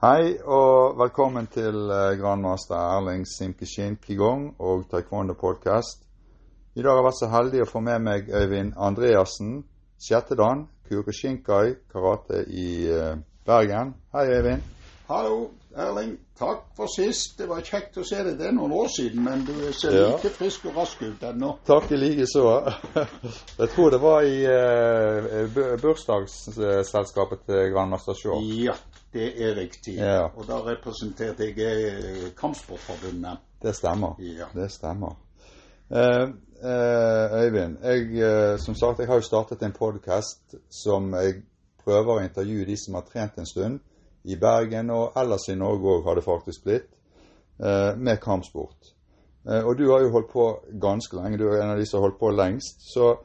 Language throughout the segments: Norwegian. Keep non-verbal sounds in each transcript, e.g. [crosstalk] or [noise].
Hei og velkommen til eh, grandmaster Erling Simkishin Qigong og Taekwondo Podcast. I dag har jeg vært så heldig å få med meg Øyvind Andreassen, sjette dan, Kurishinkai karate i eh, Bergen. Hei, Øyvind. Hallo, Erling. Takk for sist. Det var kjekt å se deg. Det er noen år siden, men du ser Ja. like frisk og rask ut ennå. Takk i like så. [laughs] Jeg tror det var i eh, bursdagsselskapet til grandmaster Shaw. Ja, det er riktig. Ja. Og da representerte jeg eh, Kampsportforbundet. Det stemmer. Ja. Det stemmer. Eh, eh, Øyvind, jeg, eh, som sagt, jeg har jo startet en podkast som jeg prøver å intervjue de som har trent en stund i Bergen, og ellers i Norge òg har det faktisk blitt, eh, med kampsport. Eh, og du har jo holdt på ganske lenge. Du er en av de som har holdt på lengst. Så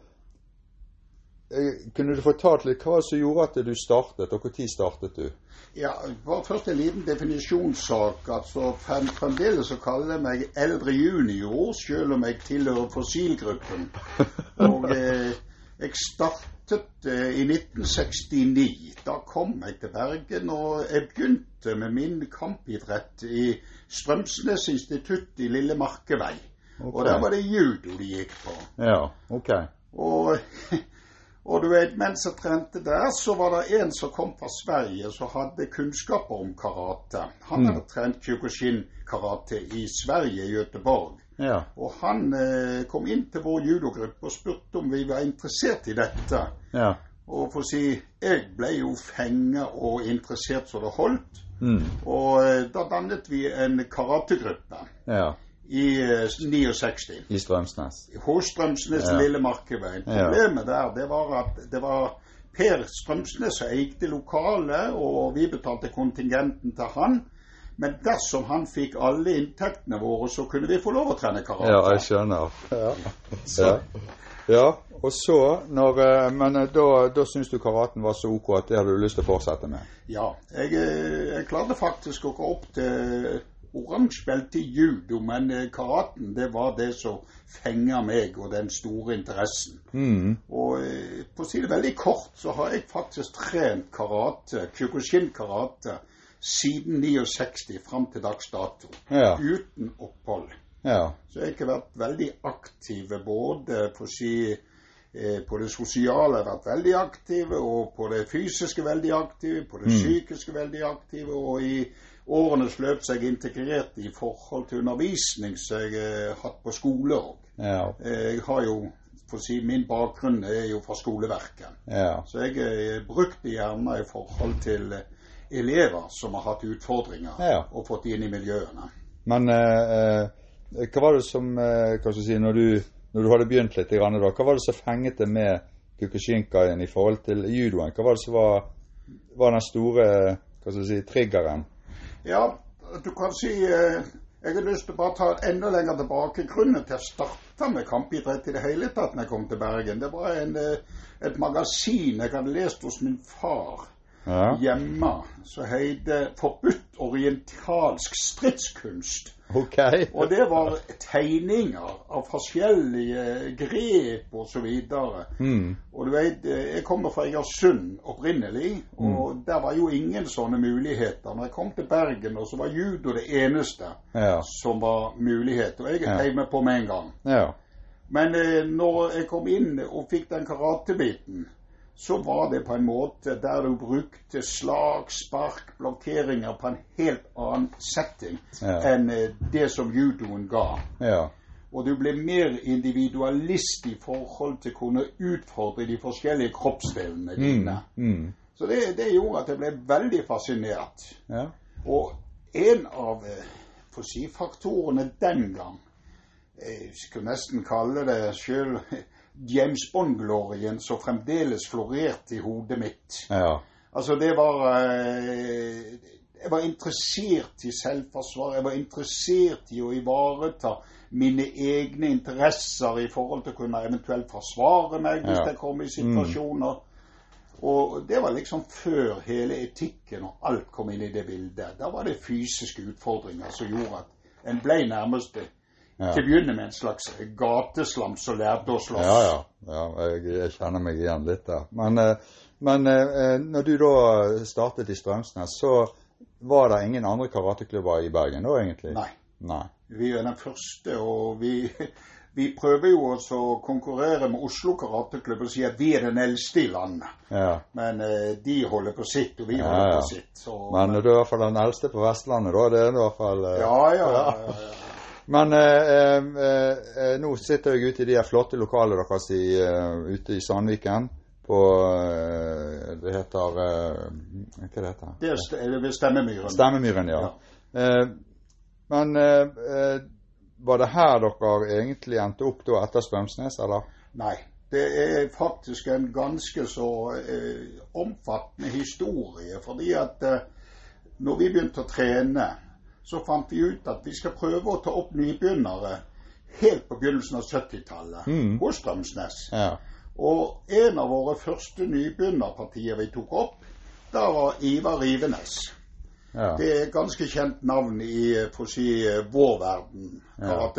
kunne du fortalt litt hva som gjorde at du startet, og når startet du? Ja, bare først en liten definisjonssak. Altså, frem, Fremdeles så kaller jeg meg eldre junior, selv om jeg tilhører fossilgruppen. [laughs] Og eh, jeg startet eh, i 1969. Da kom jeg til Bergen, og jeg begynte med min kampidrett i Strømsnes institutt i Lille Markevei. Okay. Og der var det judo de gikk på. Ja, ok. Og, [laughs] og du vet, mens jeg trente der, så var det en som kom fra Sverige som hadde kunnskaper om karate. Han hadde trent Kyokushin-karate i Sverige, i Göteborg. Ja. Og han eh, kom inn til vår judogruppe og spurte om vi var interessert i dette. Ja. Og for å si, jeg ble jo fenga og interessert så det holdt. Mm. Og eh, da dannet vi en karategruppe ja. I uh, 69 I Strømsnes. hos Strømsnes Ja. Lille Markevei. Ja. Problemet der det var at det var Per Strømsnes som eide lokalet, og vi betalte kontingenten til han. Men dersom han fikk alle inntektene våre, så kunne vi få lov å trene karate. Ja, jeg skjønner. Ja. ja. ja. Og så, når, eh, Men eh, da, da syns du karaten var så ok at det hadde du lyst til å fortsette med? Ja, jeg, eh, jeg klarte faktisk å gå opp til oransje spilte judo, men eh, karaten det var det som fenga meg, og den store interessen. Mm. Og på å si det veldig kort, så har jeg faktisk trent karate, Kyokushin-karate, siden 69 fram til dags dato. Ja. Uten opphold. Ja. Så jeg har vært veldig aktiv både på, å si, eh, på det sosiale har vært veldig aktiv, og på det fysiske veldig aktive, på det psykiske veldig aktive, og i årenes løp så jeg integrert i forhold til undervisning som jeg har hatt på skole òg. Ja. Jeg har jo, for å si, min bakgrunn er jo fra skoleverket. ja. Så jeg er brukt gjerne i forhold til eh, elever som har hatt utfordringer Ja. og fått inn i miljøene. Men eh, eh, hva var det som eh, si, når du, når du hadde begynt litt, da, hva var det som fenget deg med Kukushinkaien i forhold til judoen? Hva var det som var, var den store hva skal si, triggeren? Ja, du kan si eh, Jeg har lyst til å bare ta enda lenger tilbake. Grunnen til jeg starta med kampidrett i det hele tatt når jeg kom til Bergen, det var en, eh, et magasin jeg hadde lest hos min far Ja. hjemme, som heter 'Forbudt orientalsk stridskunst'. Ok. [laughs] Og det var tegninger av forskjellige grep og så videre. Mm. Og du vet, eh, jeg kommer fra Egersund opprinnelig, og der var jo ingen sånne muligheter. Når jeg kom til Bergen, og så var judo det eneste Ja. som var mulighet. Og jeg Ja. heiv meg på med en gang. Ja. Men eh, når jeg kom inn og fikk den karatebiten, så var det på en måte der du brukte slag, spark, blokkeringer på en helt annen setting Ja. enn eh, det som judoen ga. Ja. Og du ble mer individualist i forhold til å kunne utfordre de forskjellige kroppsdelene Mm. dine. Mm. Så det, det gjorde at jeg ble veldig fascinert. Ja. Og en av eh, si, faktorene den gang Jeg skulle nesten kalle det sjøl James Bond-glorien som fremdeles florerte i hodet mitt. Ja. Altså, det var eh, Jeg var interessert i selvforsvar. Jeg var interessert i å ivareta mine egne interesser i forhold til å kunne eventuelt forsvare meg hvis Ja. jeg kom i situasjoner. Og det var liksom før hele etikken og alt kom inn i det bildet. Da var det fysiske utfordringer som gjorde at en ble nærmest Ja. til å begynne med en slags gateslam som lærte å slåss. Ja, ja. ja jeg, jeg kjenner meg igjen litt der. Men, eh, men eh, når du da startet i Strømsnes, så var det ingen andre karateklubber i Bergen da, egentlig? Nei. Nei. Vi er den første, og vi, vi prøver jo også å konkurrere med Oslo karateklubb og si at vi er den eldste i landet. Ja. Men eh, de holder på sitt, og vi holder ja. på sitt. Så, Men du er i hvert fall den eldste på Vestlandet, da. Det er du i hvert fall eh, ja, ja, ja, ja, ja. [laughs] Men eh, eh, eh, nå sitter jeg ute i de flotte lokalene deres i, uh, ute i Sandviken. På uh, Det heter uh, Hva det heter Det er ved Stemmemyren. Stemmemyren, ja. Eh, men var det her dere egentlig endte opp da etter Strømsnes, eller? Nei. Det er faktisk en ganske så omfattende historie. Fordi at når vi begynte å trene, så fant vi ut at vi skal prøve å ta opp nybegynnere helt på begynnelsen av 70-tallet Mm. hos Strømsnes. Ja. Og en av våre første nybegynnerpartier vi tok opp, da var Ivar Rivenes. ja. Det er et ganske kjent navn i for å si, vår verden, Ja.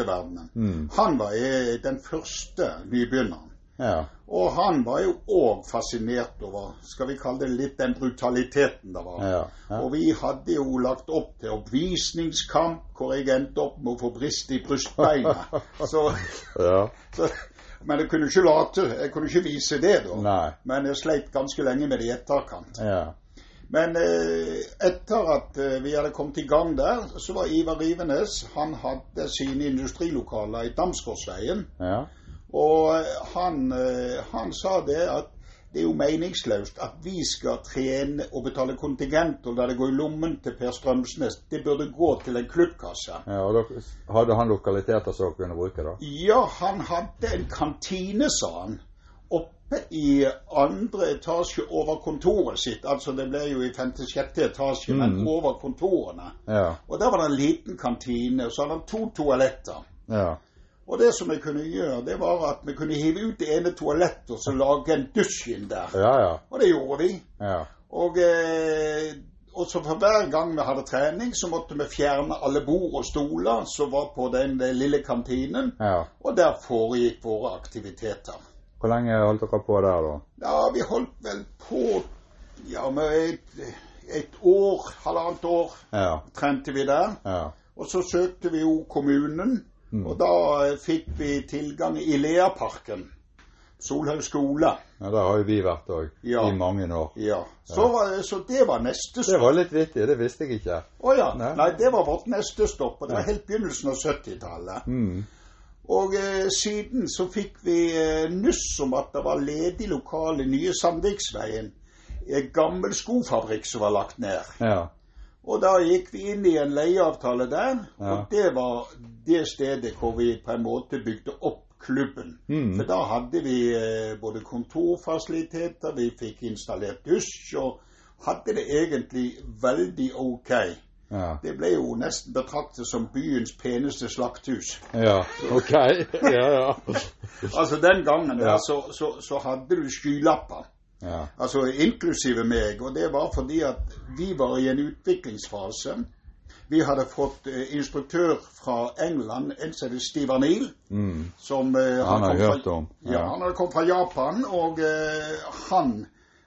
Mm. Han var eh, den første nybegynneren. Ja. Og han var jo òg fascinert over, skal vi kalle det litt den brutaliteten det var. Ja. ja. Og vi hadde jo lagt opp til oppvisningskamp hvor jeg endte opp med å få brist i brystbeina. [laughs] Så, ja. så, men jeg kunne ikke late, jeg kunne ikke vise det da. Nei. Men jeg sleit ganske lenge med det i etterkant. Ja. Men eh, etter at eh, vi hadde kommet i gang der, så var Ivar Rivenes Han hadde sine industrilokaler i Damsgårdsveien. Ja. Og eh, han, eh, han sa det at det er jo meningsløst at vi skal trene og betale kontingent og la det gå i lommen til Per Strømsnes. Det burde gå til en klubbkasse. ja. Og da hadde han lokaliteter som dere kunne bruke, da? Ja, han hadde en kantine, sa han, oppe i andre etasje over kontoret sitt. Altså det ble jo i femte-sjette etasje, men Mhm. over kontorene. Ja. Og der var det en liten kantine, og så hadde han to toaletter. Ja. Og det som vi kunne gjøre, det var at vi kunne hive ut det ene toalettet og så lage en dusj inn der. Ja, ja. Og det gjorde vi. Ja. Og, eh, og så for hver gang vi hadde trening, så måtte vi fjerne alle bord og stoler som var på den den lille kantinen. ja. Og der foregikk våre aktiviteter. Hvor lenge holdt dere på der, da? Ja, vi holdt vel på ja, med et, et år, halvannet år Ja. trente vi der. Ja. Og så søkte vi jo kommunen, Mm. og da fikk vi tilgang i Leaparken. Solhaug skole. ja der har jo vi vært òg. Ja. I mange år. Ja. Så, var, så det var neste stopp. Det var litt vittig, det visste jeg ikke. Å ja. Nei. Nei, det var vårt neste stopp. Og det var helt begynnelsen av 70-tallet. Mm. Og eh, siden så fikk vi eh, nuss om at det var ledig lokale nye Sandviksveien. En gammel skofabrikk som var lagt ned. Ja. Og da gikk vi inn i en leieavtale der, Ja. og det var det stedet hvor vi på en måte bygde opp klubben. Mm. For da hadde vi eh, både kontorfasiliteter, vi fikk installert dusj, og hadde det egentlig veldig ok. Ja. Det ble jo nesten betraktet som byens peneste slakthus. ja. OK. [laughs] Ja, ja. Altså Den gangen der så, så, så hadde du skylapper. Ja. Altså inklusive meg. Og det var fordi at vi var i en utviklingsfase. Vi hadde fått eh, instruktør fra England, en som heter Steve Arnil. Mm. Som eh, Han har jeg fra- hørt om. Ja, Ja. Han hadde kommet fra Japan, og eh, han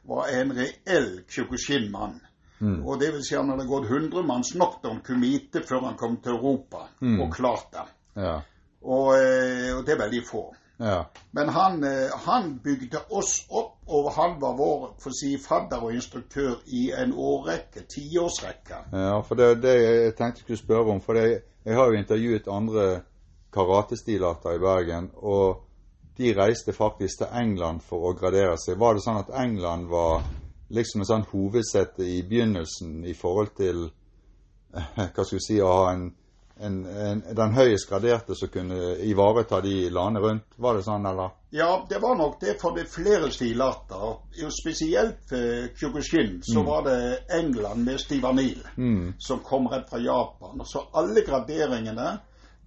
var en reell Kyokushin-mann. Mm. Og det vil si han hadde gått 100 manns knockdown kumite før han kom til Europa Mm. og klart det. Ja. Og, eh, og det er veldig få. Ja. Men han, eh, han bygde oss opp, og han var vår for å si, fadder og instruktør i en årrekke, tiårsrekke. ja, for det det jeg tenkte jeg skulle spørre om. For det, jeg har jo intervjuet andre karatestilarter i Bergen, og de reiste faktisk til England for å gradere seg. Var det sånn at England var liksom en sånn hovedsete i begynnelsen i forhold til [laughs] hva skal vi si, å ha en, en, en, den høyest graderte som kunne ivareta de landene rundt? Var det sånn, eller? Ja, det var nok det for det flere stilarter. Jo spesielt for Kyokushin så var det England med Stivanil Mm. som kom rett fra Japan. Så alle graderingene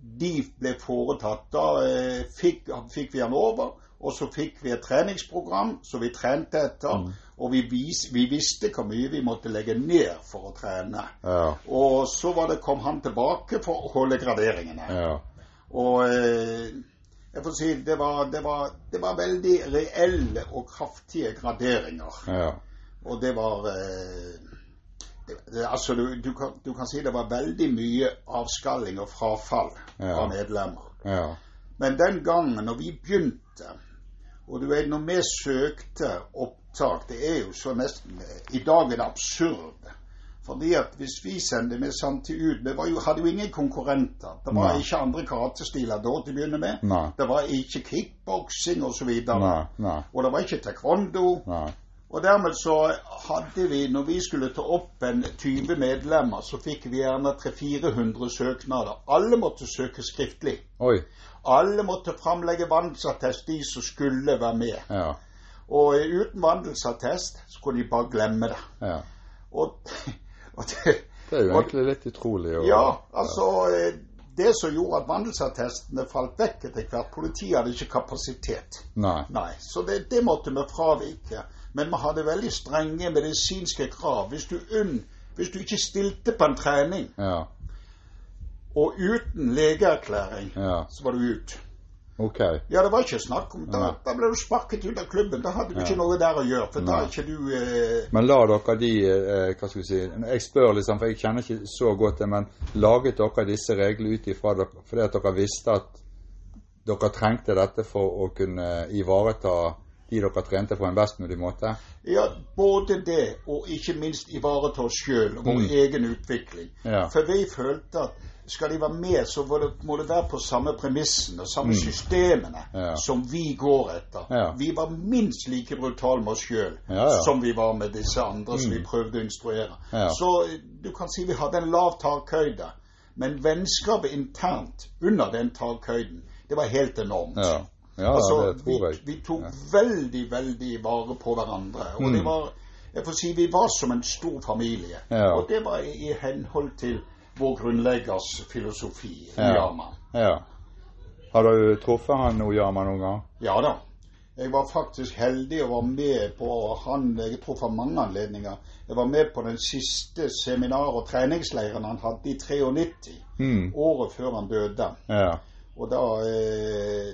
de ble foretatt. Da eh, fikk, fikk vi han over, og så fikk vi et treningsprogram som vi trente etter. Og vi, vis, vi visste hvor mye vi måtte legge ned for å trene. Ja. Og så var det, kom han tilbake for å holde graderingene. Ja. Og eh, jeg får si det var, det, var, det var veldig reelle og kraftige graderinger. Ja. Og det var eh, det, altså, du, du, kan, du, kan, si det var veldig mye avskalling og frafall av medlemmer. Ja. Men den gangen når vi begynte, og du vet når vi søkte opptak Det er jo så nesten I dag er det absurd. Fordi at hvis vi sendte med samtidig ut Vi jo, hadde jo ingen konkurrenter. Det var Nei. ikke andre karatestiler da til å begynne med. Nei. Det var ikke kickboksing osv. Og, og det var ikke taekwondo. Nei. Og dermed så hadde vi, når vi skulle ta opp en 20 medlemmer, så fikk vi gjerne 300-400 søknader. Alle måtte søke skriftlig. Oi. Alle måtte framlegge vandelsattest, de som skulle være med. Ja. Og uten vandelsattest så kunne de bare glemme det. Ja. Og [laughs] det, det, er jo egentlig litt utrolig. Og, ja, altså ja. Det som gjorde at vandelsattestene falt vekk etter hvert Politiet hadde ikke kapasitet. Nei. Nei så det, det, måtte vi fravike. Men vi hadde veldig strenge medisinske krav. Hvis du, unn, hvis du ikke stilte på en trening, ja. Og uten legeerklæring, ja. så var du ut. Okay. Ja, det var ikke snakk om Da, da ble du sparket ut av klubben. Da hadde du ja. ikke noe der å gjøre. For da er ikke du eh... Men la dere de eh, Hva skal vi si Jeg spør liksom, for jeg kjenner ikke så godt det, men laget dere disse reglene ut ifra fordi at dere visste at dere trengte dette for å kunne ivareta de dere trente på en best mulig måte? Ja, både det og ikke minst ivareta oss sjøl og vår mm. egen utvikling. Ja. For vi følte at skal de være med, så må det være på samme premissene, samme mm. systemene ja. som vi går etter. Ja. Vi var minst like brutale med oss sjøl ja, som vi var med disse andre som vi mm. prøvde å instruere. Så du kan si vi hadde en lav takhøyde, men vennskapet internt under den takhøyden, det var helt enormt. altså, vi, vi, tok veldig, veldig vare på hverandre. Og mm. det var jeg får si vi var som en stor familie. Og det var i henhold til vår grunnleggers filosofi, Oyama. Ja. Har du truffet han Oyama noen gang? Ja da. Jeg var faktisk heldig og var med på han Jeg tror for mange anledninger. Jeg var med på den siste seminar- og treningsleiren han hadde i 93. Mm. Året før han døde. Ja. Og da eh,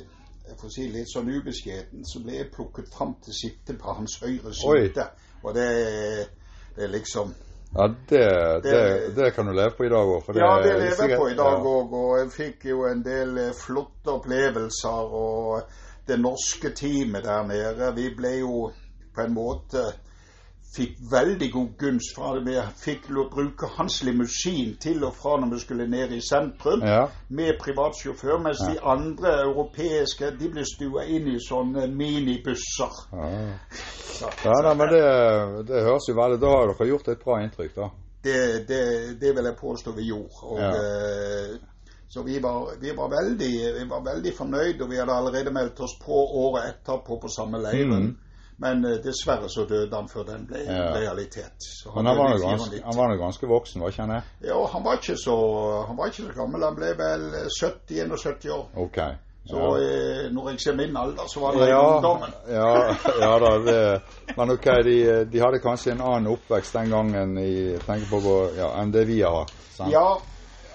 jeg får si litt sånn ubeskjeden, så ble jeg plukket fram til sitte på hans høyre side. Og det, det er liksom ja, det, det, det, kan du leve på i dag òg. Ja, det lever jeg på i dag òg. Og jeg fikk jo en del eh, flotte opplevelser. Og det norske teamet der nede, vi ble jo på en måte fikk veldig god gunst fra det. Vi fikk bruke hans limousin til og fra når vi skulle ned i sentrum, ja. med privatsjåfør, mens ja. de andre europeiske de ble stua inn i sånne minibusser. Ja, ja da, men det, det, høres jo veldig Da har dere gjort et bra inntrykk, da. Det, det, det vil jeg påstå vi gjorde. Og, uh, så vi var, vi, var veldig, vi var veldig fornøyd, og vi hadde allerede meldt oss på året etterpå på samme leiren. Mm. Men uh, dessverre så døde han før den ble ja. realitet. Han Men han var, ganske, han var ganske voksen, var ikke han det? Ja, han var ikke så, han var ikke så gammel. Han ble vel 70-71 år. Ok. Så eh, når jeg ser min alder, så var det ja, ungdommen. ja, ja da, det, men ok, de, de, hadde kanskje en annen oppvekst den gangen i, på, ja, enn det vi har. Sant? Ja,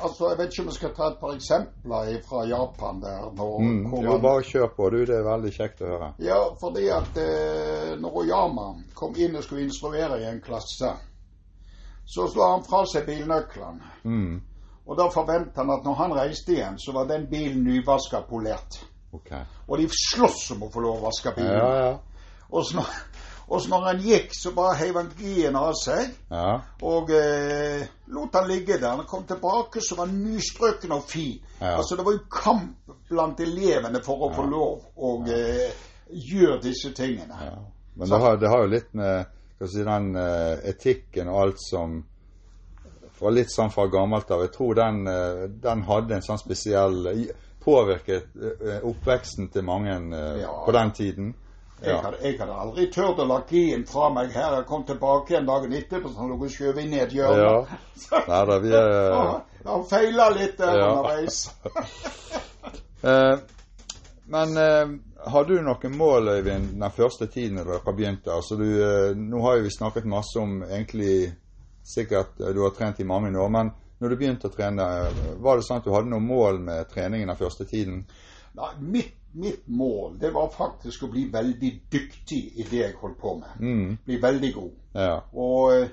altså, Jeg vet ikke om jeg skal ta et par eksempler fra Japan. der. Når, mm, jo, bare kjør på, du. Det er veldig kjekt å høre. Ja, fordi at eh, når Oyama kom inn og skulle instruere i en klasse, så slo han fra seg bilnøklene. Mm. Og da forventet han at når han reiste igjen, så var den bilen nyvaska polert. Okay. Og de sloss om å få lov å vaske bilen. Ja, ja. Og så og så når han gikk, så bare heiv han g av seg. Ja. Og eh, lot han ligge der. Han kom tilbake, så var han nystrøken og fin. Ja. Altså Det var jo kamp blant elevene for å få lov å eh, gjøre disse tingene. Men det har, det har, jo litt med si, den eh, etikken og alt som var litt sånn fra gammelt av. Jeg tror den, uh, den hadde en sånn spesiell Påvirket uh, oppveksten til mange på den tiden. Jeg, hadde, jeg hadde aldri turt å la kien fra meg her. Jeg kom tilbake en dag etterpå, så han lå og skjøv inn i et hjørne. Ja. [laughs] Nei vi er [laughs] Han feila litt der ja. underveis. [laughs] eh, men eh, har du noen mål, Øyvind, den første tiden da dere begynte? Altså, du, eh, nå har jo vi snakket masse om egentlig Sikkert du har trent i mange år, men når du begynte å trene, var det sånn at du hadde noen mål med treningen den første tiden? Nei, mitt mitt mål det var faktisk å bli veldig dyktig i det jeg holdt på med. Mm. Bli veldig god. Ja. Og eh,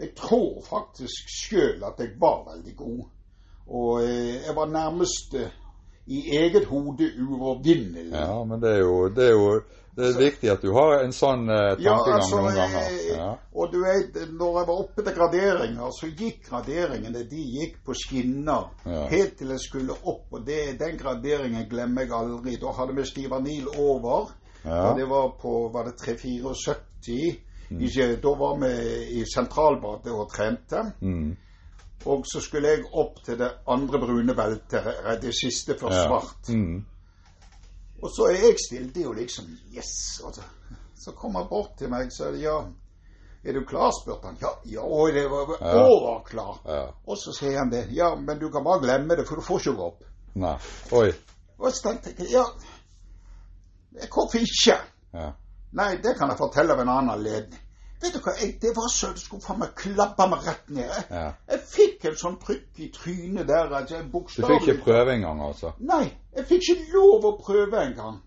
jeg tror faktisk sjøl at jeg var veldig god. Og eh, jeg var nærmest eh, i eget hode uovervinnelig. Ja, men det er jo, det er jo det er viktig at du har en sånn eh, Ja, tankegang altså, noen ganger. eh, Ja. Og du vet, når jeg var oppe til graderinger, så gikk graderingene de gikk på skinner Ja. helt til jeg skulle opp. Og det, den graderingen glemmer jeg aldri. Da hadde vi Stivanil over. Ja. Og det var på var det 374. Mm. Da var vi i sentralbadet og trente. Mm. Og så skulle jeg opp til det andre brune beltet, det siste for Ja. svart. Mm. Og så er jeg stilte jo liksom Yes! Og så, så kom han bort til meg og sa ja, er du klar? spurte han. Ja, ja, og det var Ja. overklar. Ja. Og så sier han det. Ja, men du kan bare glemme det, for du får ikke gå opp. Nei. Oi. Og så tenkte jeg ja, hvorfor ikke? Ja. Nei, det kan jeg fortelle ved en annen anledning. Vet du hva, jeg, det var så det skulle faen meg klabbe meg rett ned. Ja. jeg fikk en sånn trykk i trynet der jeg Du fikk ikke prøve engang, altså? Nei, jeg fikk ikke lov å prøve engang.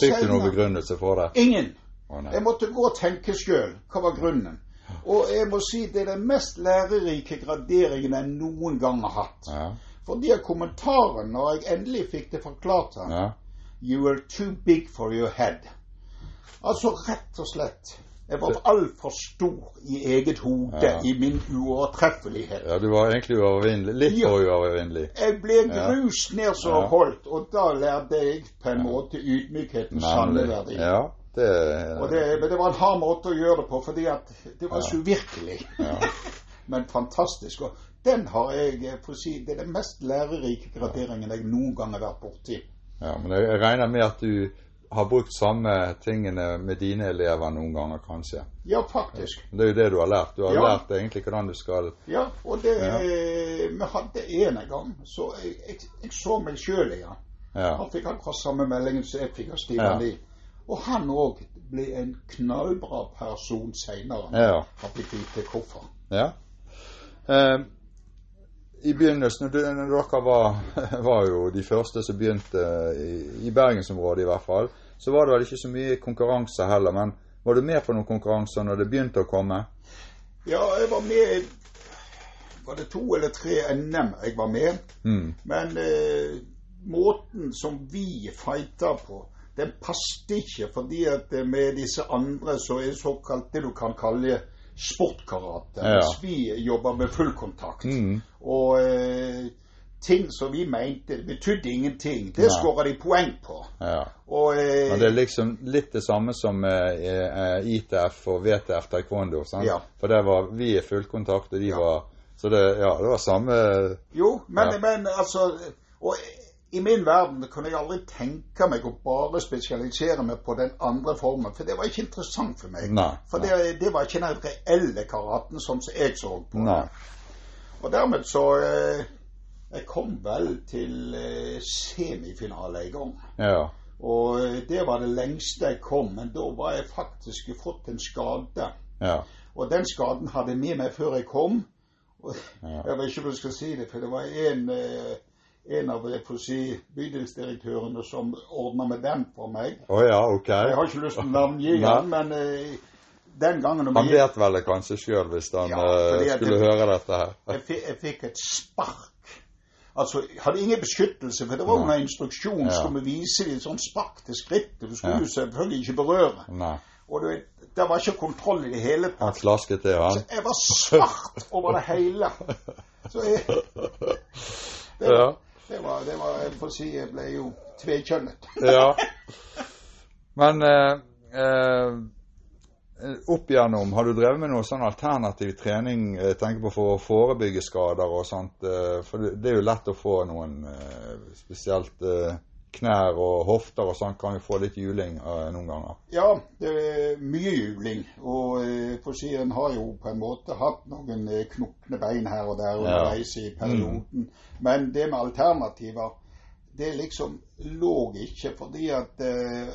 Fikk du noen begrunnelse for det? Ingen. Å. Jeg måtte gå og tenke sjøl. Hva var grunnen? Og jeg må si det er den mest lærerike graderingen jeg noen gang har hatt. Ja. Fordi at kommentaren, når jeg endelig fikk det forklart her Ja. You are too big for your head. Altså rett og slett. Jeg var altfor stor i eget hode Ja. i min uovertreffelighet. ja, du var egentlig uovervinnelig. Litt Ja. for uovervinnelig. Jeg ble Ja. grust ned så Ja. holdt, og da lærte jeg på en måte ydmykhetens sanne verdi. Ja, det, Og det, men det var en hard måte å gjøre det på, fordi at det var så uvirkelig. Ja. [laughs] Men fantastisk. Og den har jeg eh, for å si, Det er den mest lærerike graderingen jeg noen gang har vært borti. ja, men jeg regner med at du har brukt samme tingene med dine elever noen ganger, kanskje. Ja, faktisk. Det er jo det du har lært. Du har Ja. lært egentlig hvordan du skal Ja, og det Ja. eh, Vi hadde en gang, så jeg, jeg, jeg så meg sjøl igjen. Ja. Han fikk akkurat samme meldingen som jeg fikk av Stian. Lie. Og han òg ble en knallbra person seinere. Ja. Han fikk vite hvorfor. ja. Eh, I begynnelsen, når dere var, [laughs] var jo de første som begynte i, i bergensområdet i hvert fall, så var det vel ikke så mye konkurranse heller. Men var du med på noen konkurranser når det begynte å komme? Ja, jeg var med Var det to eller tre NM jeg var med? Mm. Men eh, måten som vi fighter på, den passet ikke. Fordi at eh, med disse andre så er det såkalt det du kan kalle sportkarate. Ja. Mens vi jobber med fullkontakt. Mm. Og eh, ting som vi mente betydde ingenting, det skåra de poeng på. Ja. Og eh, Men det er liksom litt det samme som eh, eh, ITF og VTF taekwondo. Sant? Ja. For det var vi er fullkontakt, og de Ja. var Så det, ja, det var samme Jo, men, Ja. men altså Og i min verden kunne jeg aldri tenke meg å bare spesialisere meg på den andre formen, for det var ikke interessant for meg. Nei. For nei. det, det var ikke den reelle karaten sånn som jeg så på. Nei. Og dermed så eh, Jeg kom vel til eh, semifinale en gang. Ja. Og eh, det var det lengste jeg kom, men da var jeg faktisk fått en skade. Ja. Og den skaden hadde jeg med meg før jeg kom. Og Ja. Jeg vet ikke om jeg skal si det, for det var en, eh, en av jeg får si, bydelsdirektørene som ordna med den for meg. Oh, ja, ok. Jeg har ikke lyst til å navngi [laughs] han, men eh, den gangen Han vet vel det kanskje sjøl hvis han Ja, eh, skulle jeg, høre dette her. [laughs] jeg, fikk, jeg fikk et spark. Altså, jeg hadde ingen beskyttelse, for det var under instruksjon. Ja. Skulle vi vise dem sånn spark til skrittet. Du skulle Ja. jo selvfølgelig ikke berøre. Nei. Og du vet, det var ikke kontroll i det hele tatt. Han klasket det, han. Så jeg var svart over det hele. Så jeg, [laughs] det, Ja. Det var, det var Jeg får si jeg ble jo tvekjønnet. [laughs] ja. Men eh, eh, opp igjennom, har du drevet med noe sånn alternativ trening eh, jeg tenker på for å forebygge skader og sånt? eh, For det, er jo lett å få noen eh, spesielt eh, knær og hofter og sånn kan jo få litt juling uh, noen ganger. Ja, det er mye juling. Og uh, for å si, en har jo på en måte hatt noen uh, knokne bein her og der underveis i perioden. Men det med alternativer, det liksom lå ikke fordi at eh,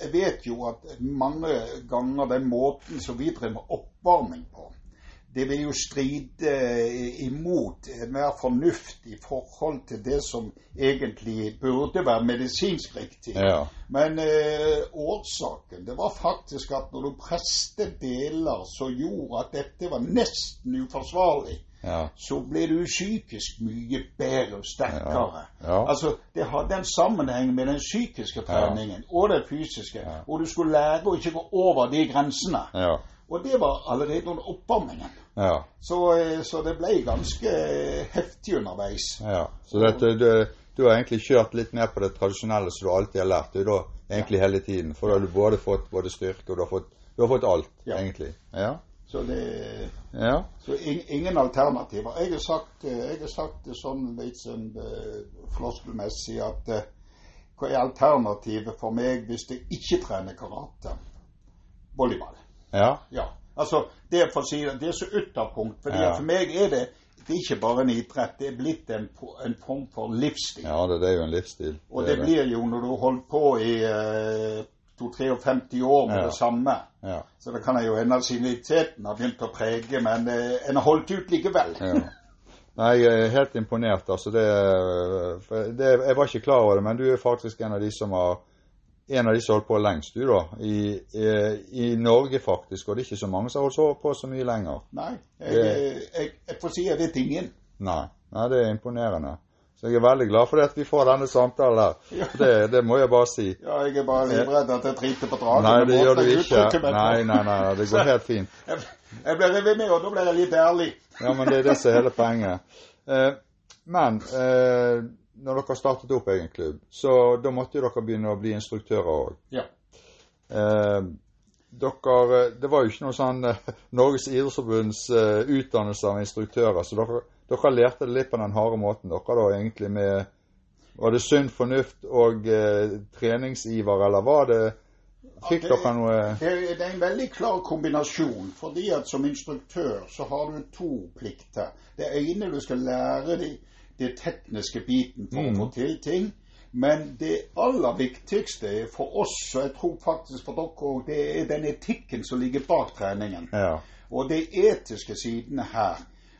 Jeg vet jo at mange ganger den måten som vi driver med oppvarming på, det vil jo stride imot enhver fornuft i forhold til det som egentlig burde være medisinsk riktig. Ja. Men eh, årsaken det var faktisk at når du preste deler som gjorde at dette var nesten uforsvarlig, Ja. så ble du psykisk mye bedre og sterkere. Ja. Altså, Det hadde en sammenheng med den psykiske treningen og den fysiske. Ja. Og du skulle lære å ikke gå over de grensene. Og det var allerede under oppvarmingen. Ja. Så, eh, så det ble ganske eh, heftig underveis. ja. Så dette, du, du har egentlig kjørt litt ned på det tradisjonelle som du alltid har lært. Da egentlig hele tiden. For da har du både fått både styrke og du har fått, du har fått alt, Ja. egentlig. Ja. Så det Ja. Så in, ingen alternativer. Jeg har sagt, eh, jeg har sagt det sånn litt sånn floskelmessig at hva er alternativet for meg hvis jeg ikke trener karate? Volleyball. Ja. Ja. Altså, det for si det, er så ytterpunkt. fordi Ja. For meg er det det er ikke bare en idrett, det er blitt en, en form for livsstil. ja det, det er jo en livsstil. Og det, det blir jo når du har holdt på i uh, 52 år med Ja. det samme. Ja. Så det kan jo hende at siniteten har begynt å prege, men eh, en har holdt ut likevel. ja. Nei, jeg er helt imponert. altså det, det, Jeg var ikke klar over det, men du er faktisk en av de som har en av de som holdt på lengst, du da. I, i, I Norge, faktisk. Og det er ikke så mange som har holdt på så mye lenger. Nei, jeg, Det- jeg, jeg får si jeg vet ingen. Nei. Nei, det er imponerende. Så jeg er veldig glad for at vi får denne samtalen her. Ja. Det, det må jeg bare si. Ja, jeg er bare livredd at jeg triter på dragen. Nei, det gjør du ikke. Nei, nei, nei, nei, det går [laughs] helt fint. Jeg, jeg ble revet med, og da ble jeg litt ærlig. Ja, men det er det som er hele poenget. Eh, men eh, når dere startet opp egen klubb, så da måtte jo dere begynne å bli instruktører òg. Ja. Eh, dere, det var jo ikke noe sånn eh, Norges idrettsforbunds eh, utdannelse av instruktører, så dere, dere lærte det litt på den harde måten. Dere da egentlig med Var det sunn fornuft og eh, treningsiver, eller var det Fikk Ja, det- dere noe Det, det er en veldig klar kombinasjon, fordi at som instruktør så har du to plikter. Det ene du skal lære de det tekniske biten for Mm. å få til ting. Men det aller viktigste for oss, og jeg tror faktisk for dere òg, det er den etikken som ligger bak treningen. Ja. Og de etiske sidene her.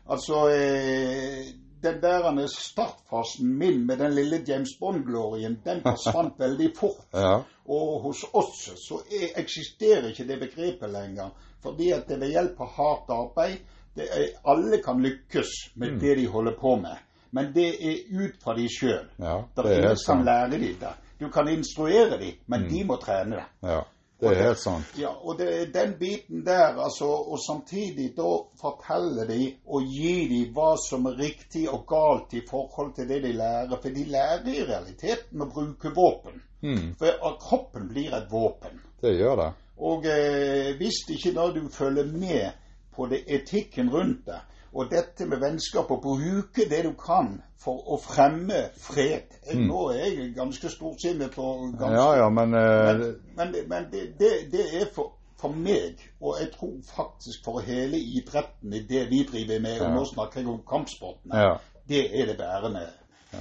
Altså eh, Den der startfasen min med den lille James Bond-glorien, den [laughs] forsvant veldig fort. ja. Og hos oss så er, eksisterer ikke det begrepet lenger. Fordi at det ved hjelp av hardt arbeid det er, Alle kan lykkes med det de holder på med. Men det er ut fra de sjøl. ja. Det er ingen som kan lære de det. Du kan instruere de, men de må trene det. Ja. Det er helt sant. Ja, og det er den biten der, altså, og samtidig da fortelle de og gi de hva som er riktig og galt i forhold til det de lærer. For de lærer i realiteten å bruke våpen. Mm, For kroppen blir et våpen. det gjør det. Og eh, hvis ikke da du følger med på det etikken rundt det, og dette med vennskap, og bruke det du kan for å fremme fred Mm. Nå er jeg ganske storsinnet og ganske Ja ja, men eh, men, men, men det, det, det er for, for meg, og jeg tror faktisk for hele idretten i det vi driver med, og nå snakker jeg om kampsportene, ja. det er det bærende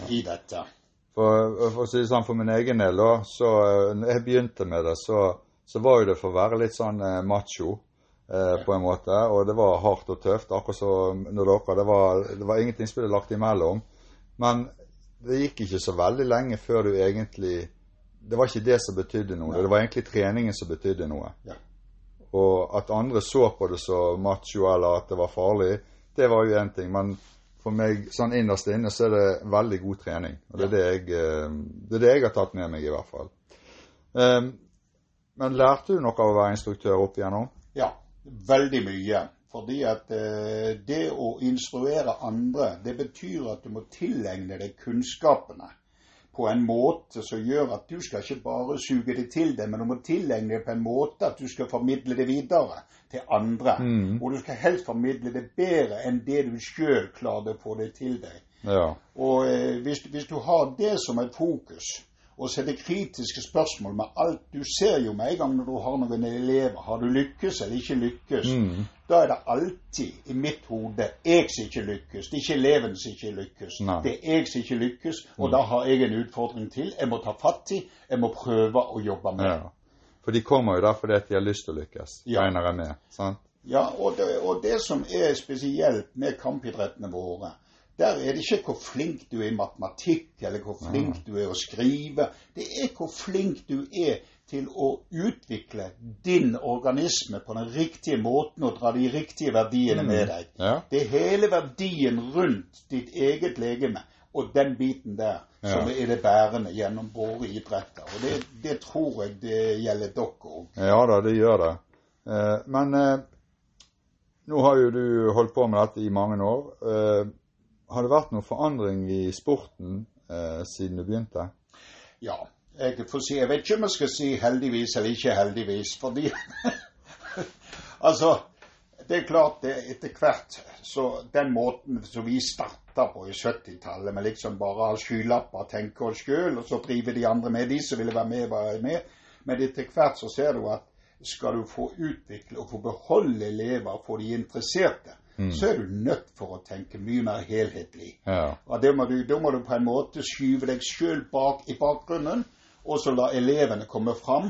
i dette. For, for å si det sånn, for min egen del, da, så eh, når jeg begynte med det, så, så var jo det for å være litt sånn eh, macho. Eh, på en måte, Og det var hardt og tøft, akkurat som når dere. Det var, det var ingenting som ble lagt imellom. Men det gikk ikke så veldig lenge før du egentlig Det var ikke det som betydde noe. Nei. Det var egentlig treningen som betydde noe. Ja. Og at andre så på det som macho eller at det var farlig, det var jo én ting. Men for meg sånn innerst inne så er det veldig god trening. Og det er det jeg, eh, det er det jeg har tatt med meg, i hvert fall. Um, men lærte du noe av å være instruktør opp igjennom? Veldig mye. Fordi at eh, det å instruere andre, det betyr at du må tilegne deg kunnskapene på en måte som gjør at du skal ikke bare suge det til deg, men du må tilegne det på en måte at du skal formidle det videre til andre. Mm. Og du skal helst formidle det bedre enn det du sjøl klarer å få det til deg. Ja. Og eh, hvis, hvis du har det som et fokus, og sette kritiske spørsmål med alt Du ser jo med en gang når du har noen elever. Har du lykkes eller ikke lykkes? Mm. Da er det alltid i mitt hode jeg som ikke lykkes. Det er ikke eleven som ikke lykkes. Nei. Det er jeg som ikke lykkes, og da har jeg en utfordring til. Jeg må ta fatt i, jeg må prøve å jobbe med. ja. For de kommer jo der fordi de har lyst til å lykkes, Ja. regner jeg med. sant? Ja, og det, og det som er spesielt med kampidrettene våre, der er det ikke hvor flink du er i matematikk, eller hvor flink du er å skrive. Det er hvor flink du er til å utvikle din organisme på den riktige måten og dra de riktige verdiene med deg. Ja. Det er hele verdien rundt ditt eget legeme og den biten der som er det bærende gjennom våre idretter. Og det, det tror jeg det gjelder dere òg. Ja da, det gjør det. Eh, men eh, nå har jo du holdt på med dette i mange år. Eh, har det vært noen forandring i sporten eh, siden du begynte? Ja. Jeg får si, jeg vet ikke om jeg skal si heldigvis eller ikke heldigvis, fordi [laughs] Altså, det er klart det etter hvert så Den måten som vi starta på i 70-tallet, med liksom bare ha skylapper, tenke oss sjøl, og så drive de andre med, de som ville være med, være med. Men etter hvert så ser du at skal du få utvikle og få beholde elever, få de interesserte, Mm. så er du nødt for å tenke mye mer helhetlig. Ja. Og det må du, da må du på en måte skyve deg sjøl bak i bakgrunnen, og så la elevene komme fram.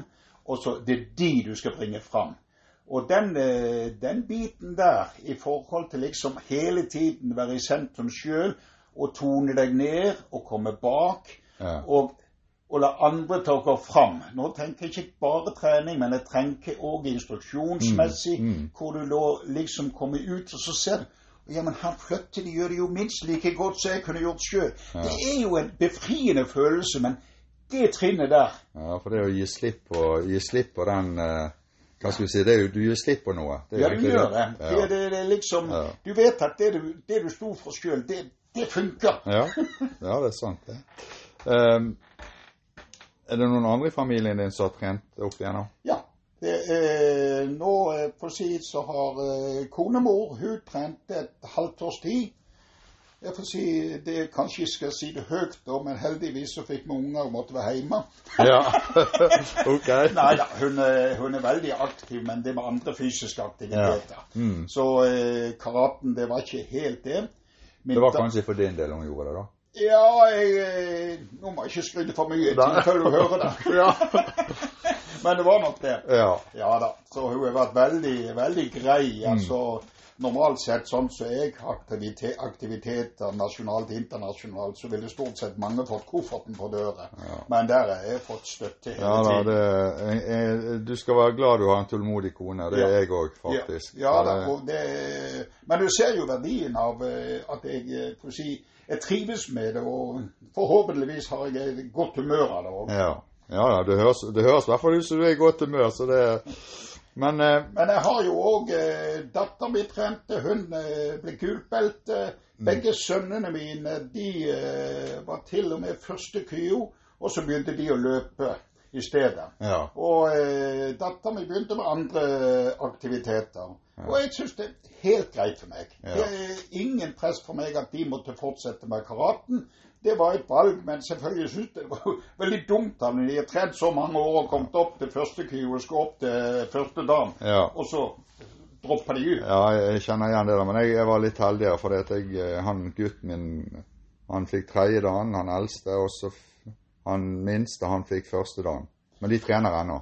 Og så det er de du skal bringe fram. Og den, eh, den biten der, i forhold til liksom hele tiden være i sentrum sjøl, og tone deg ned og komme bak, Ja. og, og la andre ta gå fram. Nå tenker jeg ikke bare trening, men jeg tenker òg instruksjonsmessig, Mm, mm. hvor du da liksom kommer ut, og så ser du ja, men han flytter, de gjør det jo minst like godt som jeg kunne gjort sjøl. Det er jo en befriende følelse, men det trinnet der ja, for det å gi slipp på, gi slipp på den eh, Hva skal vi si, det er jo, du gir slipp på noe. Det Ja, du gjør det. Det, Ja. det, det er liksom Ja. Du vet at det du, det du sto for sjøl, det, det funker. Ja. ja, det er sant, det. Ehm, er det noen andre i familien din som har trent opp igjennom? Ja. Det eh, nå eh, for si så har eh, konemor hun trent et halvt års tid. Jeg får si, det Kanskje jeg skal si det høyt, da, men heldigvis så fikk vi unger og måtte være hjemme. [laughs] Ja. [laughs] ok. Nei da, hun, hun er veldig aktiv, men det var andre fysiske aktiviteter. Mm. Så eh, karaten, det var ikke helt det. Min Det var da- kanskje for din del hun gjorde det, da? Ja, jeg eh, Nå må jeg ikke skryte for mye i før du hører det. [laughs] Ja. [laughs] Men det var nok det. Ja. Ja da. Så hun har vært veldig, veldig grei. Mm. Altså, normalt sett sånn som jeg har aktivitet, aktiviteter nasjonalt og internasjonalt, så ville stort sett mange fått kofferten på døra. Men der har jeg fått støtte hele Ja da, tiden. det, jeg, du skal være glad du har en tålmodig kone. Det er Ja. jeg òg, faktisk. Ja, ja da, Det- men du ser jo verdien av eh, at jeg eh, får si, jeg trives med det, og forhåpentligvis har jeg et godt humør av det òg. ja. ja det høres, det høres i hvert fall ut som du er i godt humør, så det Men eh, Men jeg har jo òg eh, datteren min trente, hun eh, ble gulbelte. Mm. Begge sønnene mine de eh, var til og med første kyo, og så begynte de å løpe i stedet. ja. Og eh, dattera mi begynte med andre aktiviteter. Og jeg syns det er helt greit for meg. Ja. Det er ingen press for meg at de måtte fortsette med karaten. Det var et valg, men selvfølgelig syns det var [laughs] veldig dumt at de har trent så mange år og kommet opp til første kyr opp til første dam, ja. og så dropper de ut. Ja, jeg kjenner igjen det, da. Men jeg, jeg var litt heldigere, for han gutten min han fikk tredje dagen, han eldste, og så han minste han fikk første dagen. Men de trener ennå.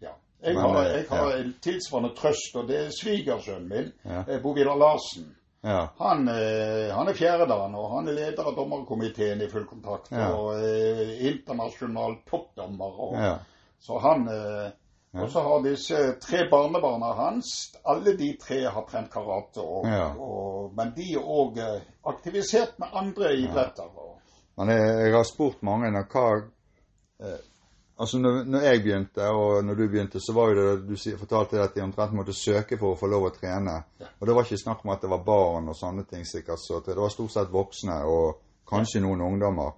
Ja. Jeg Men, har, eh, jeg har ja. en tilsvarende trøst, og det er svigersønnen min, Ja. eh, Bo Vidar Larsen. Ja. Han, eh, han er fjerdedan, og han er leder av dommerkomiteen i full kontakt. Ja. Og eh, internasjonal toppdommer. Og, ja. Så han eh, Og så har disse tre barnebarna hans Alle de tre har trent karate. Og, og, men de er òg aktivisert med andre idretter. Og, Men jeg, jeg har spurt mange når hva eh, Altså, når, når jeg begynte, og når du begynte, så var jo det Du fortalte at de omtrent måtte søke for å få lov å trene. Og det var ikke snakk om at det var barn og sånne ting sikkert. Så det var stort sett voksne, og kanskje noen ungdommer.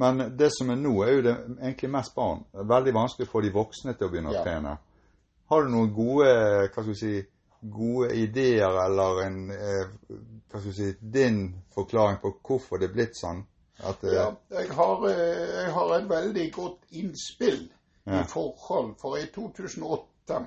Men det som er nå, er jo det egentlig mest barn. Veldig vanskelig for de voksne til å begynne Ja. å trene. Har du noen gode hva skal vi si, gode ideer, eller en eh, hva skal vi si, din forklaring på hvorfor det er blitt sånn? At, eh, ja, jeg, har, eh, jeg har et veldig godt innspill Ja. i forhold. For i 2008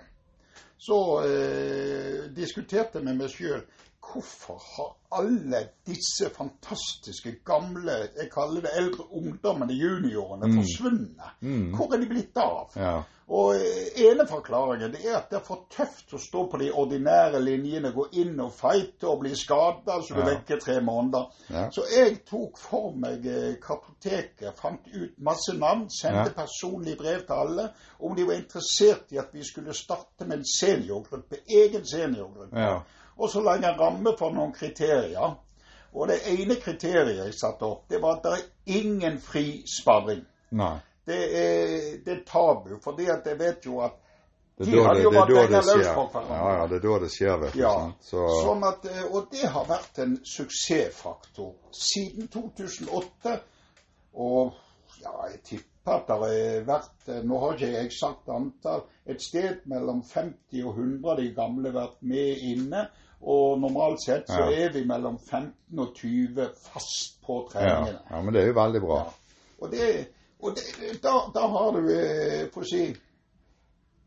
så eh, diskuterte jeg med meg sjøl hvorfor har alle disse fantastiske gamle Jeg kaller det eldre ungdommene, juniorene, forsvunnet? Mm. Hvor er de blitt av? Ja. Og eh, ene forklaringen det er at det er for tøft å stå på de ordinære linjene, gå inn og fighte og bli skada, så du Ja. vekker tre måneder. Ja. Så jeg tok for meg eh, kartoteket, fant ut masse navn, sendte Ja. personlig brev til alle om de var interessert i at vi skulle starte med en seniorgruppe, egen seniorgruppe. Ja. Og så la jeg en ramme for noen kriterier. Og det ene kriteriet jeg satte opp, det var at det er ingen fri sparring. Nei. Det er, det er tabu, fordi at jeg vet jo at Det er De da hadde det, jo det, er det løs på hverandre. Ja, ja, det er da det skjer, vet du. Ja? Så, sånn at, eh, Og det har vært en suksessfaktor siden 2008. Og ja, jeg tipper at det har vært eh, Nå har ikke jeg eksakt antall. Et sted mellom 50 og 100 av de gamle vært med inne. Og normalt sett så Ja. er vi mellom 15 og 20 fast på ja. treningene. ja, men det er jo veldig bra. Ja. Og, det, og det, da, da har du, eh, for å si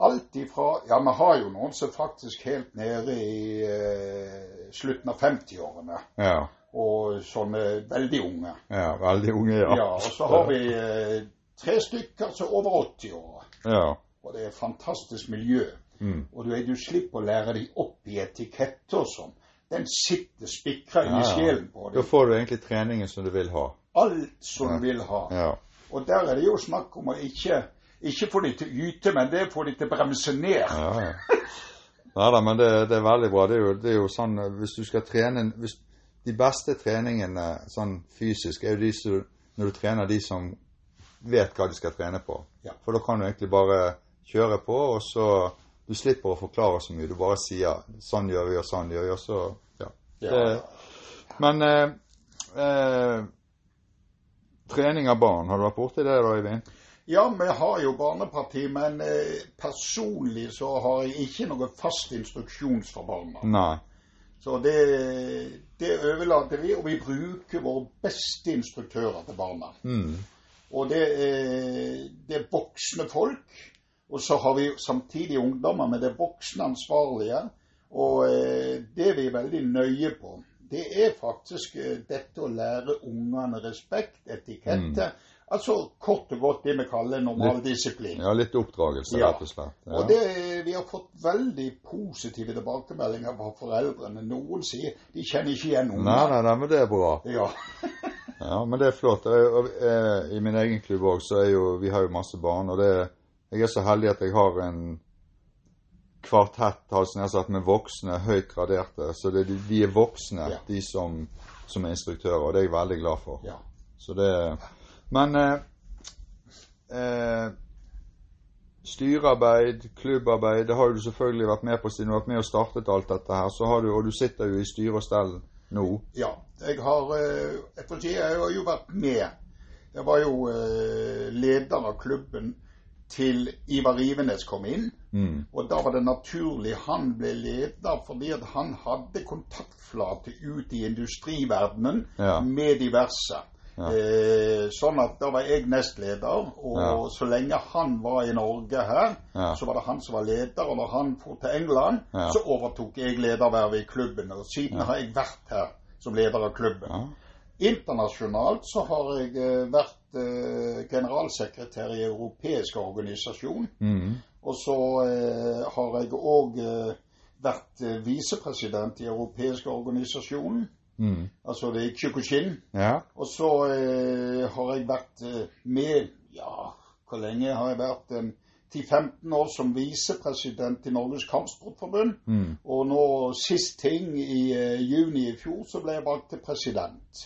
Alt ifra Ja, vi har jo noen som faktisk helt nede i eh, slutten av 50-årene. Ja. Og sånne veldig unge. ja. Veldig unge, ja. Ja, Og så har vi eh, tre stykker som er over 80 år. Ja. Og det er et fantastisk miljø. Mm. Og du, du slipper å lære dem opp i etiketter og sånn. Den sitter spikra Ja, i sjelen på Da får du egentlig treningen som du vil ha. Alt som du vil ha. Ja. Og der er det jo snakk om å ikke ikke få de til å yte, men det er å få de til å bremse ned. Ja, ja. Nei da, men det, det er veldig bra. Det er, jo, det er jo sånn Hvis du skal trene hvis, De beste treningene sånn fysisk er jo de som Når du trener de som vet hva de skal trene på. Ja. For da kan du egentlig bare kjøre på, og så Du slipper å forklare så mye. Du bare sier 'sånn gjør vi, og sånn gjør vi', og så Ja. Det, men eh, eh, trening av barn, har du vært borti det da, Øyvind? Ja, vi har jo barneparti, men eh, personlig så har jeg ikke noe fast instruksjons for barna. Nei. Så det, det overlater vi, og vi bruker våre beste instruktører til barna. Mm. Og det er, det er voksne folk, og så har vi samtidig ungdommer, men det er voksne ansvarlige. Og eh, det vi er veldig nøye på, det er faktisk eh, dette å lære ungene respekt, etikette. Altså kort og godt det vi kaller normaldisiplin. Ja, litt oppdragelse, Ja. rett og slett. Ja. Og det, vi har fått veldig positive tilbakemeldinger fra foreldrene. Noen sier de kjenner ikke igjen ungene. nei, nei, men det er bra. Ja. [laughs] Ja, men det er flott. Jeg, og, eh, I min egen klubb òg, så er jo Vi har jo masse barn, og det Jeg er så heldig at jeg har en kvartett altså nær sagt, med voksne, høyt graderte. Så det, de, er voksne, Ja. de som, som er instruktører, og det er jeg veldig glad for. ja. Så det Men eh, eh, styrearbeid, klubbarbeid, det har du selvfølgelig vært med på siden du har vært med og startet alt dette her. Så har du, og du sitter jo i styre og stell nå. Ja, jeg har eh, Jeg får si jeg har jo vært med. Jeg var jo eh, leder av klubben til Ivar Rivenes kom inn. Mm. Og da var det naturlig han ble leder, fordi at han hadde kontaktflate ut i industriverdenen Ja. med diverse. Ja. Eh, sånn at da var jeg nestleder, og Ja. så lenge han var i Norge her, Ja. så var det han som var leder. Og når han dro til England, så overtok jeg ledervervet i klubben. Og siden har jeg vært her som leder av klubben. Internasjonalt så har jeg eh, vært eh, generalsekretær i europeisk organisasjon. Mm. Og så eh, har jeg òg eh, vært eh, visepresident i europeiske organisasjonen. Mm. Altså det er Kyokushin. Ja. Og så eh, har jeg vært eh, med Ja, hvor lenge har jeg vært? En 10-15 år som visepresident i Norges Kampsportforbund. Mm. Og nå sist ting i uh, juni i fjor så ble jeg valgt til president.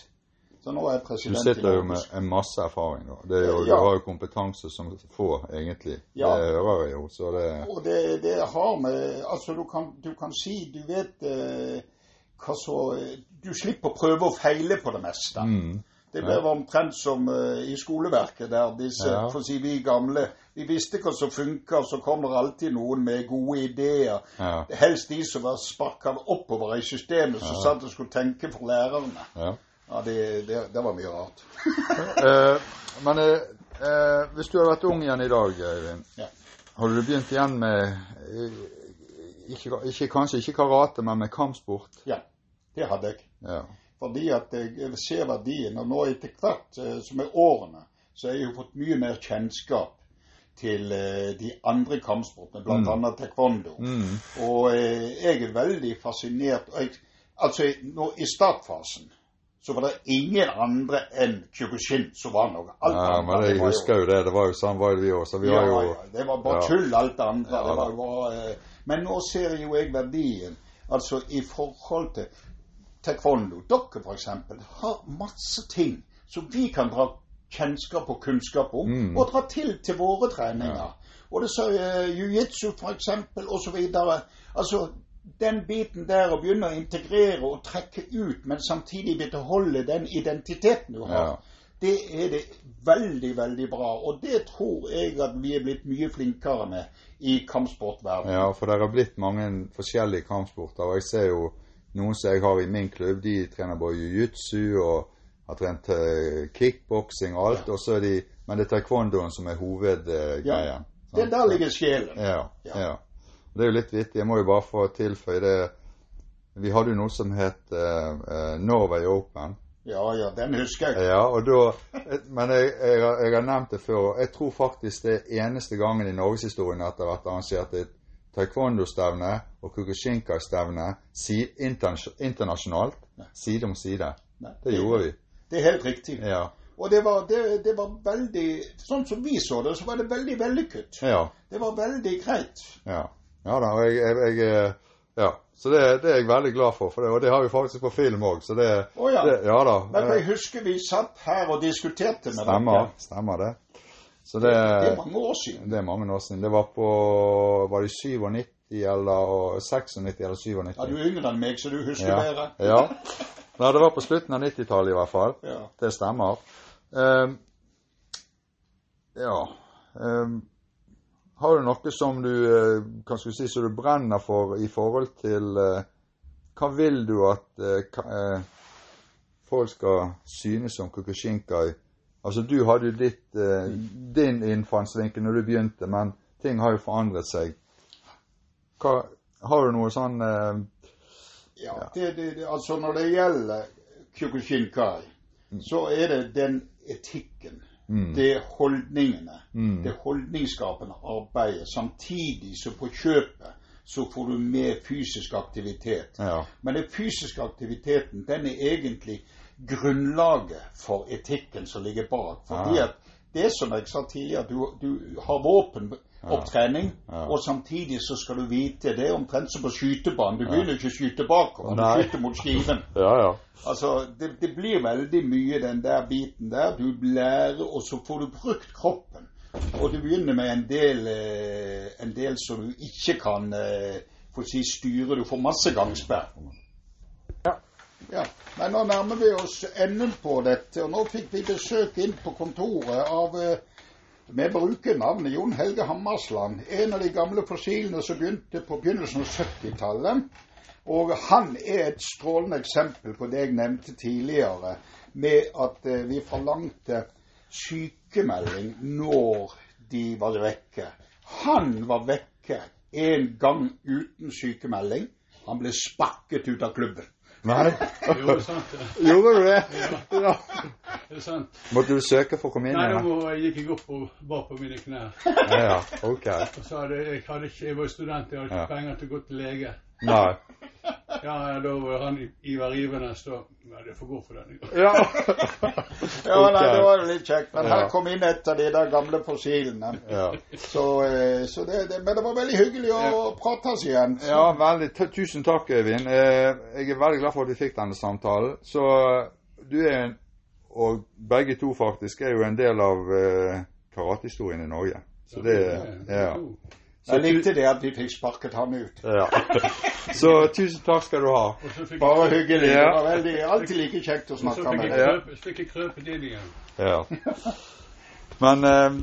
Så nå er president Du sitter jo med en masse erfaring. da. Det jo, Du har jo kompetanse som få, egentlig. Ja. Det hører jeg jo. Så det Og det, det har med Altså, du kan, du kan si Du vet eh, hva så Du slipper å prøve og feile på det meste. mm. Det ble omtrent som uh, i skoleverket, der disse Ja. for å si, vi gamle Vi visste hva som funka, så kom det alltid noen med gode ideer. Ja. Helst de som var sparka oppover i systemet, som satt og skulle tenke for lærerne. Ja. Det, det, det var mye rart. [laughs] Eh, men eh, eh, hvis du hadde vært ung igjen i dag, Eivind, Ja. hadde du begynt igjen med eh, ikke, ikke, Kanskje ikke karate, men med kampsport? Ja, det hadde jeg. Ja. Fordi at jeg ser verdien. Og nå etter hvert eh, som er årene, så har jeg jo fått mye mer kjennskap til de andre kampsportene, bl.a. Mm. taekwondo. Mm. Og jeg er veldig fascinert. Jeg, altså, nå, I startfasen så var det ingen andre enn Kyokushin som var noe. Alt Ja, andre, men jeg var husker jo det. Det var jo sånn var det vi òg. Så vi ja, har jo ja, det var bare ja. tull, alt det andre. Ja, det var, var, eh, men nå ser jo jeg verdien. Altså i forhold til taekwondo. Dere f.eks. har masse ting som vi kan dra kjennskap og kunnskap om, Mm. og dra til til våre treninger. Og det sa uh, jiu-jitsu f.eks. osv. Altså den biten der å begynne å integrere og trekke ut, men samtidig beholde den identiteten du har. Ja. Det er det veldig, veldig bra. Og det tror jeg at vi er blitt mye flinkere med i kampsportverdenen. Ja, for det har blitt mange forskjellige kampsporter. Og jeg ser jo noen som jeg har i min klubb, de trener både jiu-jitsu og har trent eh, kickboksing og alt. Og så er de, men det er taekwondoen som er hovedgreia. Det er der ligger sjelen. Ja, Ja. Det er jo litt vittig. Jeg må jo bare få tilføye det. Vi hadde jo noe som het eh, Norway Open. Ja, ja, den husker jeg. Ja, og da, Men jeg, jeg, jeg har nevnt det før. og Jeg tror faktisk det er eneste gangen i norgeshistorien at det har vært arrangert et taekwondo-stevne og kukushinka-stevne si, internasjonalt, side om side. Nei, Det gjorde vi. Det er helt riktig. Ja. Og det var, det, det var veldig Sånn som vi så det, så var det veldig vellykket. Ja. Det var veldig greit. Ja, ja da. Og jeg, jeg, jeg Ja. Så det, det er jeg veldig glad for, for det, og det har vi faktisk på film òg. Så det, Å ja. det Ja da. Men jeg husker vi satt her og diskuterte med Stemmer. dere. Stemmer det. Så det, Det er mange år siden. det er mange år siden. Det var på Var det 97 eller 96 eller 97? Ja, du er yngre enn meg, så du husker Ja. bedre. [laughs] ja. Nei, det var på slutten av 90-tallet i hvert fall. Ja. Det stemmer. Um, ja ehm, Har du noe som du kan skulle si, som du brenner for i forhold til eh, Hva vil du at eh, eh, folk skal synes om Kukushinkai? Altså, du hadde jo ditt, eh, din innfallsvinkel når du begynte, men ting har jo forandret seg. Hva, har du noe sånn eh, Ja, det, det, det, altså når det gjelder Kyokushinkai, så er det den etikken. Mm, Det er holdningene. mm, Det holdningsskapende arbeidet. Samtidig så på kjøpet så får du mer fysisk aktivitet. Ja. Men den fysiske aktiviteten den er egentlig grunnlaget for etikken som ligger bak. Fordi Ja. at det som jeg sa tidligere, du, du har våpenopptrening, Ja. og samtidig så skal du vite Det er omtrent som på skytebanen. Du begynner ikke å skyte bakover, du skyter mot skiven. [laughs] Ja, ja. Altså, det, det blir veldig mye den der biten der. Du lærer, og så får du brukt kroppen. Og du begynner med en del, eh, en del som du ikke kan eh, å si styre. Du får masse gangsperr. Ja. Men nå nærmer vi oss enden på dette, og nå fikk vi besøk inn på kontoret av eh, Vi bruker navnet Jon Helge Hammersland. En av de gamle fossilene som begynte på begynnelsen av 70-tallet. Og han er et strålende eksempel på det jeg nevnte tidligere, med at eh, vi forlangte sykemelding når de var vekke. Han var vekke en gang uten sykemelding. Han ble sparket ut av klubben. Nei? Jo, det er sant. Gjorde du det? Ja. Det er sant. Måtte du søke for å komme inn Nei, da gikk jeg opp og bar på mine knær. Ja, ja, ok. Og så hadde jeg, hadde ikke, jeg var student, jeg hadde ikke Ja. penger til å gå til lege. Nei. Ja, da var han Ivar Ivenes da Ja, det får gå for den. Ja. Ja, [laughs] nei, det var litt kjekt. Men her Ja. kom inn et av de der gamle fossilene. ja. Så, eh, så det, det, men det var veldig hyggelig å prates igjen. Ja, veldig. T tusen takk, Øyvind. Eh, jeg er veldig glad for at vi fikk denne samtalen. Så du er en Og begge to faktisk er jo en del av eh, karatehistorien i Norge. Så det Ja. Jeg likte det at vi fikk sparket han ut. ja. [laughs] Så tusen takk skal du ha. Bare hyggelig. Det var veldig, alltid like kjekt å snakke med deg. så fikk jeg krøpet inn igjen. Ja. Men eh,